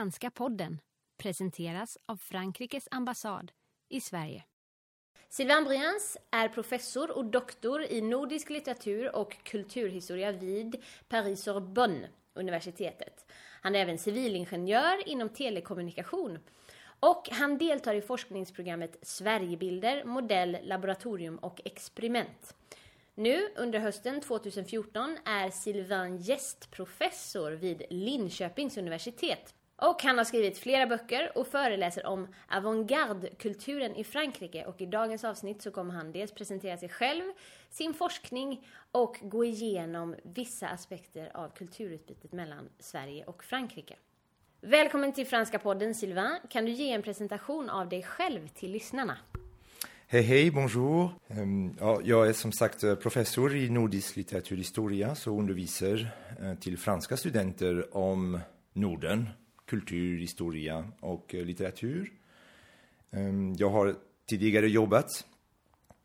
Franska podden presenteras av Frankrikes ambassad i Sverige. Sylvain Briens är professor och doktor i nordisk litteratur och kulturhistoria vid Paris-Sorbonne universitetet. Han är även civilingenjör inom telekommunikation och han deltar i forskningsprogrammet Sverigebilder, modell, laboratorium och experiment. Nu under hösten 2014 är Sylvain gästprofessor vid Linköpings universitet. Och han har skrivit flera böcker och föreläser om avantgarde-kulturen i Frankrike och i dagens avsnitt så kommer han dels presentera sig själv, sin forskning och gå igenom vissa aspekter av kulturutbytet mellan Sverige och Frankrike. Välkommen till Franska podden Sylvain. Kan du ge en presentation av dig själv till lyssnarna? Hej, hej, bonjour. Ehm, ja, jag är som sagt eh, professor i nordisk litteraturhistoria så undervisar eh, till franska studenter om Norden, kultur, historia och eh, litteratur. Ehm, jag har tidigare jobbat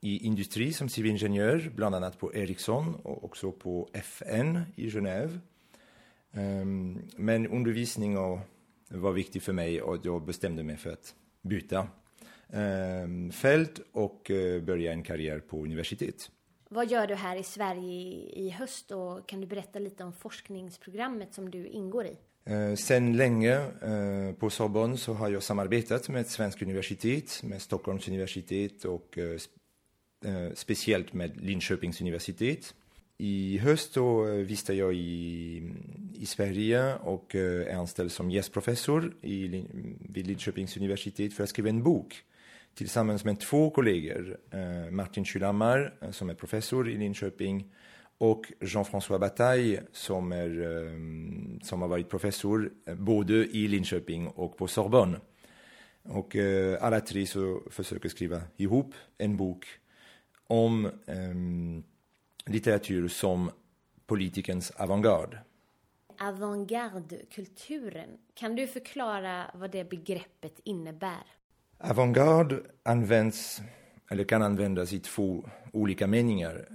i industri som civilingenjör, bland annat på Ericsson och också på FN i Genève. Ehm, men undervisning var viktig för mig och jag bestämde mig för att byta ehm, fält och eh, börja en karriär på universitet. Vad gör du här i Sverige i höst och kan du berätta lite om forskningsprogrammet som du ingår i? Eh, sen länge eh, på Sorbonne så har jag samarbetat med ett svenskt universitet, med Stockholms universitet och eh, speciellt med Linköpings universitet. I höst så visste jag i, i Sverige och är anställd som gästprofessor i, vid Linköpings universitet för att skriva en bok tillsammans med två kollegor, Martin Kylhammar som är professor i Linköping och Jean-François Bataille som, är, som har varit professor både i Linköping och på Sorbonne. Och alla tre så försöker skriva ihop en bok om litteratur som politikens avantgarde. Avantgarde-kulturen, kan du förklara vad det begreppet innebär? Avantgarde används, eller kan användas i två olika meningar.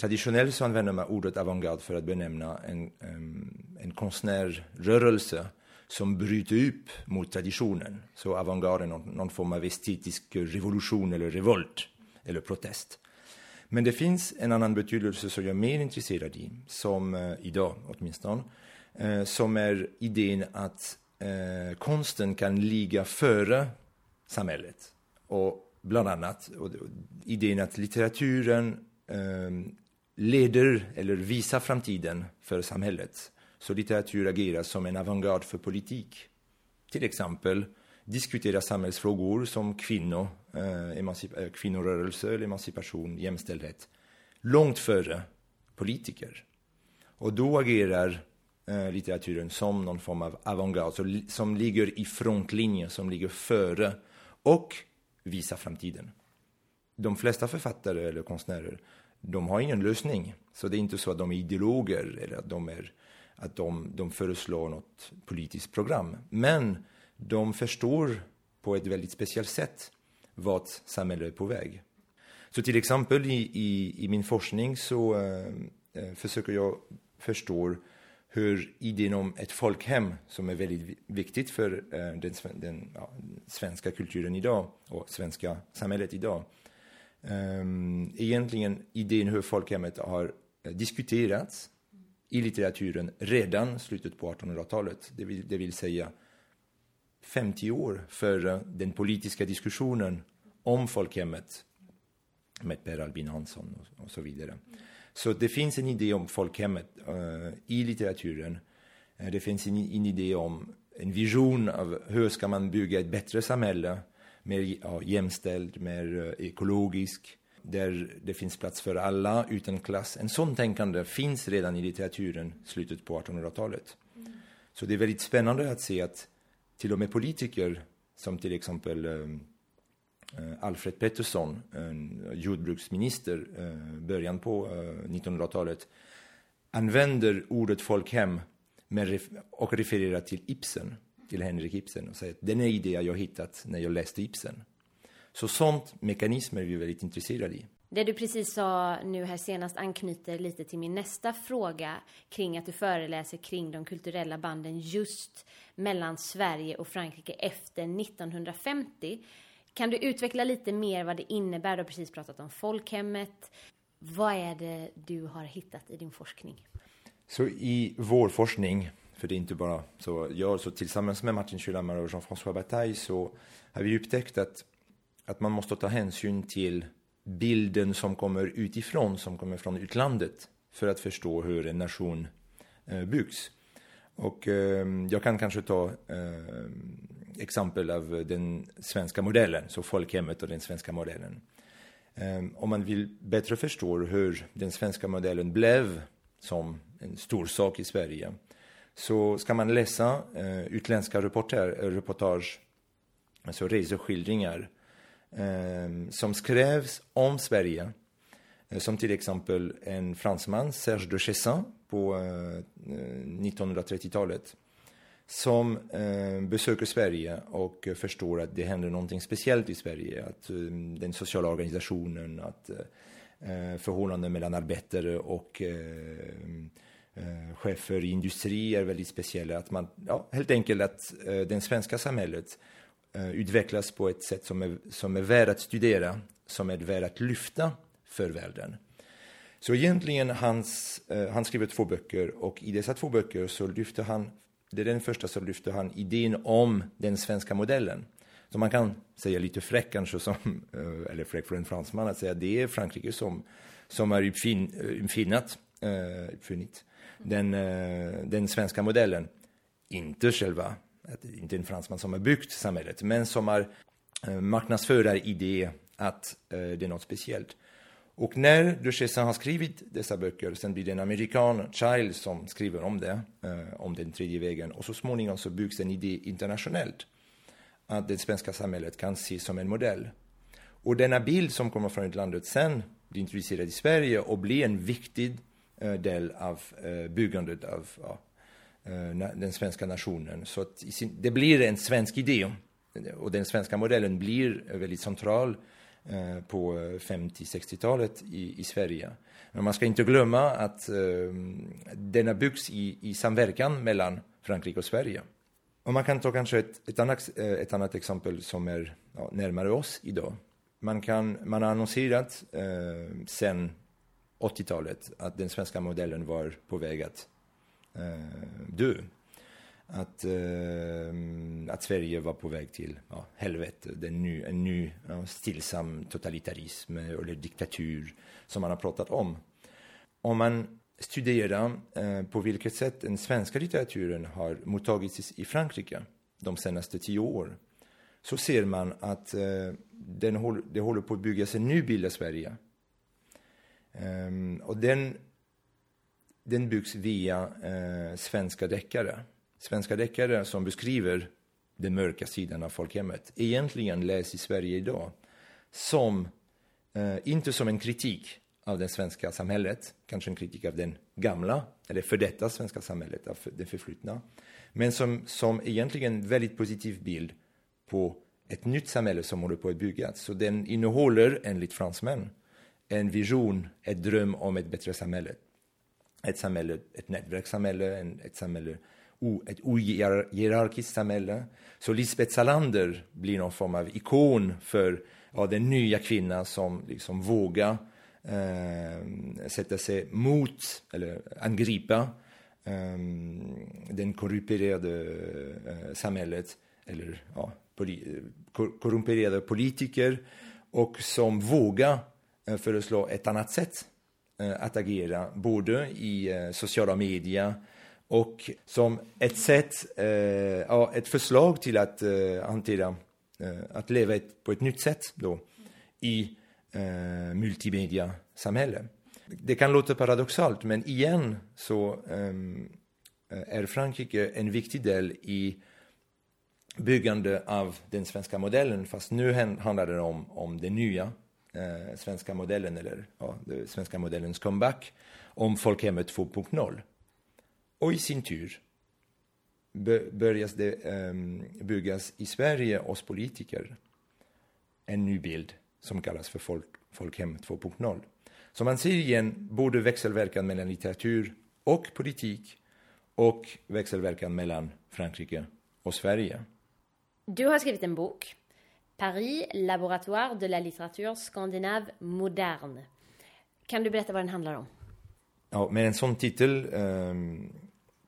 Traditionellt så använder man ordet avantgarde för att benämna en, um, en konstnärrörelse som bryter upp mot traditionen. Så avantgarde är någon, någon form av estetisk revolution eller revolt eller protest. Men det finns en annan betydelse som jag är mer intresserad i, som eh, idag åtminstone, eh, som är idén att eh, konsten kan ligga före samhället. Och bland annat och, idén att litteraturen eh, leder eller visar framtiden för samhället. Så litteratur agerar som en avantgarde för politik. Till exempel diskutera samhällsfrågor som kvinnor, eh, emancip- eh, kvinnorörelse, emancipation, jämställdhet, långt före politiker. Och då agerar eh, litteraturen som någon form av avantgarde, som ligger i frontlinjen, som ligger före och visar framtiden. De flesta författare eller konstnärer, de har ingen lösning. Så det är inte så att de är ideologer eller att de, är, att de, de föreslår något politiskt program. Men de förstår på ett väldigt speciellt sätt vart samhället är på väg. Så till exempel i, i, i min forskning så äh, försöker jag förstå hur idén om ett folkhem, som är väldigt viktigt för äh, den, den ja, svenska kulturen idag och svenska samhället idag, Ehm, egentligen idén hur folkhemmet har eh, diskuterats i litteraturen redan slutet på 1800-talet, det vill, det vill säga 50 år före den politiska diskussionen om folkhemmet med Per Albin Hansson och, och så vidare. Så det finns en idé om folkhemmet uh, i litteraturen. Uh, det finns en, en, idé om en vision av hur ska man bygga ett bättre samhälle, mer ja, jämställd, mer eh, ekologisk, där det finns plats för alla utan klass. En sån tänkande finns redan i litteraturen slutet på 1800-talet. Mm. Så det är väldigt spännande att se att till och med politiker som till exempel ehm, eh, Alfred Pettersson, en jordbruksminister, eh, början på 1900-talet, använder ordet folkhem och refererar till Ibsen, till Henrik Ibsen och säger att den är idé jag hittat när jag läste Ibsen. Så sånt mekanismer är vi väldigt intresserade i. Det du precis sa nu här senast anknyter lite till min nästa fråga kring att du föreläser kring de kulturella banden just mellan Sverige och Frankrike efter 1950. Kan du utveckla lite mer vad det innebär? Du har precis pratat om folkhemmet. Vad är det du har hittat i din forskning? Så i vår forskning, för det är inte bara så jag, så tillsammans med Martin Kylhammar och Jean-François Bataille så har vi upptäckt att, att man måste ta hänsyn till bilden som kommer utifrån, som kommer från utlandet för att förstå hur en nation eh, byggs. Och eh, jag kan kanske ta eh, exempel av den svenska modellen, så folkhemmet och den svenska modellen. Eh, om man vill bättre förstå hur den svenska modellen blev som en stor sak i Sverige så ska man läsa eh, utländska reporter, eh, reportage, alltså reseskildringar eh, som skrevs om Sverige. Eh, som till exempel en fransman, Serge de Chessin, på eh, 1930-talet som eh, besöker Sverige och förstår att det händer någonting speciellt i Sverige. Att eh, den sociala organisationen, att eh, eh förhållanden mellan arbetare och Eh, chefer i industri är väldigt speciella. Att man, ja, helt enkelt att eh, det svenska samhället eh, utvecklas på ett sätt som är, som är värt att studera, som är värt att lyfta för världen. Så egentligen hans, han skriver två böcker och i dessa två böcker så lyfter han det är den första som lyfter han idén om den svenska modellen. Så man kan säga lite fräck kanske, som, eller fräck för en fransman, att säga att det är Frankrike som, som har uppfin, uppfinnat, uh, uppfunnit den, eh, den svenska modellen. Inte själva, inte en fransman som har byggt samhället, men som har eh, marknadsförar idé att eh, det är något speciellt. Och när Duchessin har skrivit dessa böcker, sen blir det en amerikan, Child, som skriver om det, om den tredje vägen. Och så småningom så byggs en idé internationellt, att det svenska samhället kan ses som en modell. Och denna bild som kommer från utlandet sen blir introducerad i Sverige och blir en viktig eh, Eh, del av eh, byggandet av ja, eh, den svenska nationen. Så att sin, det blir en svensk idé och den svenska modellen blir väldigt central på 50-60-talet i, i, Sverige. Men man ska inte glömma att eh, denna byggs i, i samverkan mellan Frankrike och Sverige. Och man kan ta kanske ett, ett, annat, ett annat exempel som är ja, närmare oss idag. Man, kan, man har annonserat eh, sen 80-talet att den svenska modellen var på väg att eh, dö att, eh, att Sverige var på väg till ja, helvete, en ny, en ny ja, stillsam totalitarism eller diktatur som man har pratat om. Om man studerar eh, på vilket sätt den svenska litteraturen har mottagits i Frankrike de senaste tio åren så ser man att eh, den håller, det håller på att byggas en ny bild av Sverige. Um, och den, den byggs via uh, svenska deckare svenska deckare som beskriver den mörka sidan av folkhemmet egentligen läs i Sverige idag som, uh, inte som en kritik av det svenska samhället, kanske en kritik av den gamla, eller för detta svenska samhället, av det förflutna, men som, som egentligen väldigt positiv bild på ett nytt samhälle som håller på att byggas. Så den innehåller, enligt fransmän, en vision, ett dröm om ett bättre samhälle. Ett samhälle, ett nätverkssamhälle, ett samhälle ett ohierarkiskt samhälle. Så Lisbeth Salander blir någon form av ikon för ja, den nya kvinnan som liksom vågar eh, sätta sig mot eller angripa eh, den korrumperade eh, samhället eller ja, poli eh, korrumperade politiker och som vågar Eh, föreslå ett annat sätt eh, att agera både i eh, sociala medier och som ett sätt, ja, ett förslag till att hantera, att leva på ett nytt sätt då i eh. Det kan låta paradoxalt, men igen så är Frankrike en viktig del i byggande av den svenska modellen, fast nu handlar det om, om det nya eh, svenska modellen, eller ja, den svenska modellens comeback, om folkhemmet 2.0. Och i sin tur börjas det um, byggas i Sverige hos politiker en ny bild som kallas för folk, folkhem 2.0. Så man ser igen både växelverkan mellan litteratur och politik och växelverkan mellan Frankrike och Sverige. Du har skrivit en bok, Paris, laboratoire de la littérature scandinave moderne. Kan du berätta vad den handlar om? Ja, med en sån titel eh,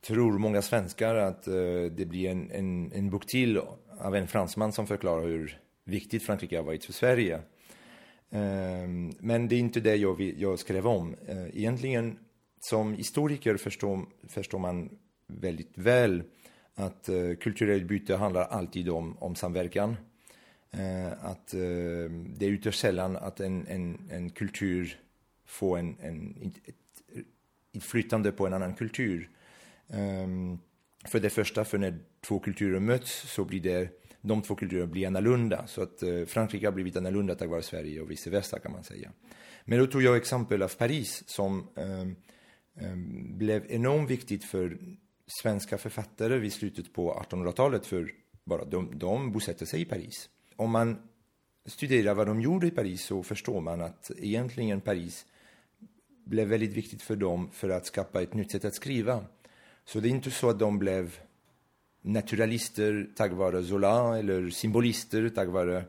tror många svenskar att eh, det blir en, en, en bok till av en fransman som förklarar hur viktigt Frankrike har varit för Sverige. Eh, men det är inte det jag, jag skrev om. Eh, egentligen som historiker förstår, förstår man väldigt väl att eh, kulturellt byte handlar alltid om, om samverkan. Eh, att eh, det är ytterst sällan att en, en, en kultur får en, en, ett inflytande på en annan kultur. Ehm, för det första, för när två kulturer möts så blir det, de två kulturerna blir annorlunda. Så att eh, Frankrike har blivit annorlunda tack vare Sverige och vice versa kan man säga. Men då tog jag exempel av Paris som ehm, ehm, blev enormt viktigt för svenska författare vid slutet på 1800-talet för bara de, de bosatte sig i Paris. Om man studerar vad de gjorde i Paris så förstår man att egentligen Paris blev väldigt viktigt för dem för att skapa ett nytt sätt att skriva. Så det är inte så att de blev naturalister tack vare Zola eller symbolister tack vare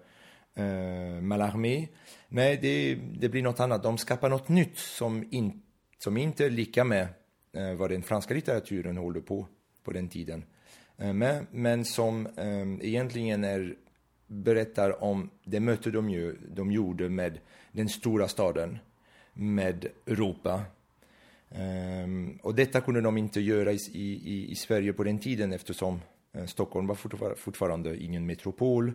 eh, Mallarmé. Nej, det, det blir något annat. De skapar något nytt som, in, som inte är lika med eh, vad den franska litteraturen håller på på den tiden. Eh, med, men som eh, egentligen är, berättar om det möte de, ju, de gjorde med den stora staden, med Europa. Um, och detta kunde de inte göra i, i, i Sverige på den tiden eftersom uh, Stockholm var fortfar fortfarande ingen metropol.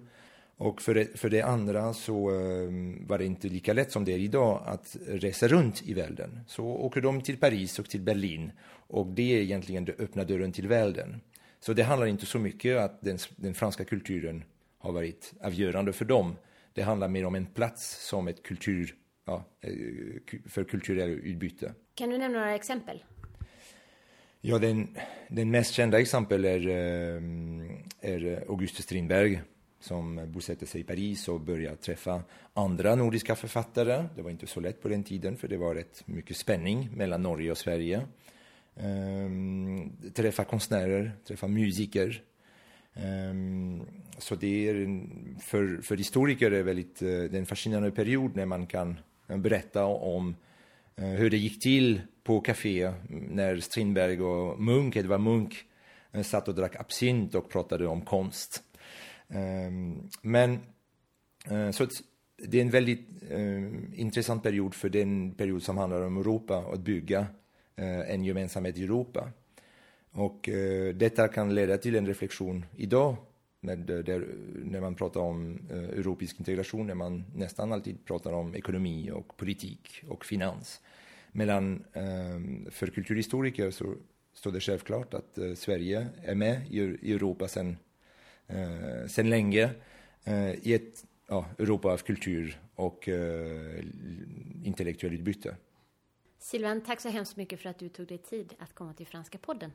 Och för det, för det andra så um, var det inte lika lätt som det är idag att resa runt i världen. Så åker de till Paris och till Berlin och det är egentligen det öppna dörren till världen. Så det handlar inte så mycket att den, den franska kulturen har varit avgörande för dem. Det handlar mer om en plats som ett kultur, ja, eh, för kulturellt utbyte. Kan du nämna några exempel? Ja, den, den mest kända exempel är, eh, är Auguste Strindberg som bosatte sig i Paris och började träffa andra nordiska författare. Det var inte så lätt på den tiden för det var rätt mycket spänning mellan Norge och Sverige. Um, träffa konstnärer, träffa musiker. Ehm, så det är för, för historiker är väldigt, eh, det är en fascinerande period när man kan eh, berätta om eh, hur det gick till på café mm, när Strindberg och Munk, Edvard Munk, satt och drack absint och pratade om konst. Ehm, men så det är en väldigt intressant period för den period som handlar om Europa och att bygga en gemensamhet i Europa. Och eh, detta kan leda till en reflektion idag med, eh, där, när man pratar om eh, europeisk integration, när man nästan alltid pratar om ekonomi och politik och finans. Medan eh, för kulturhistoriker så står det självklart att Sverige är med i, Europa sedan sen länge i ett ja, Europa av kultur och intellektuellt utbyte. Silvan, tack så hemskt mycket för att du tog dig tid att komma till Franska podden.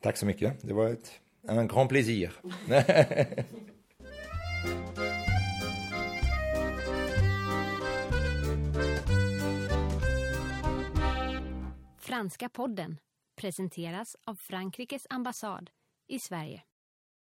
Tack så mycket. Det var ett en grand plaisir. Franska podden presenteras av Frankrikes ambassad i Sverige.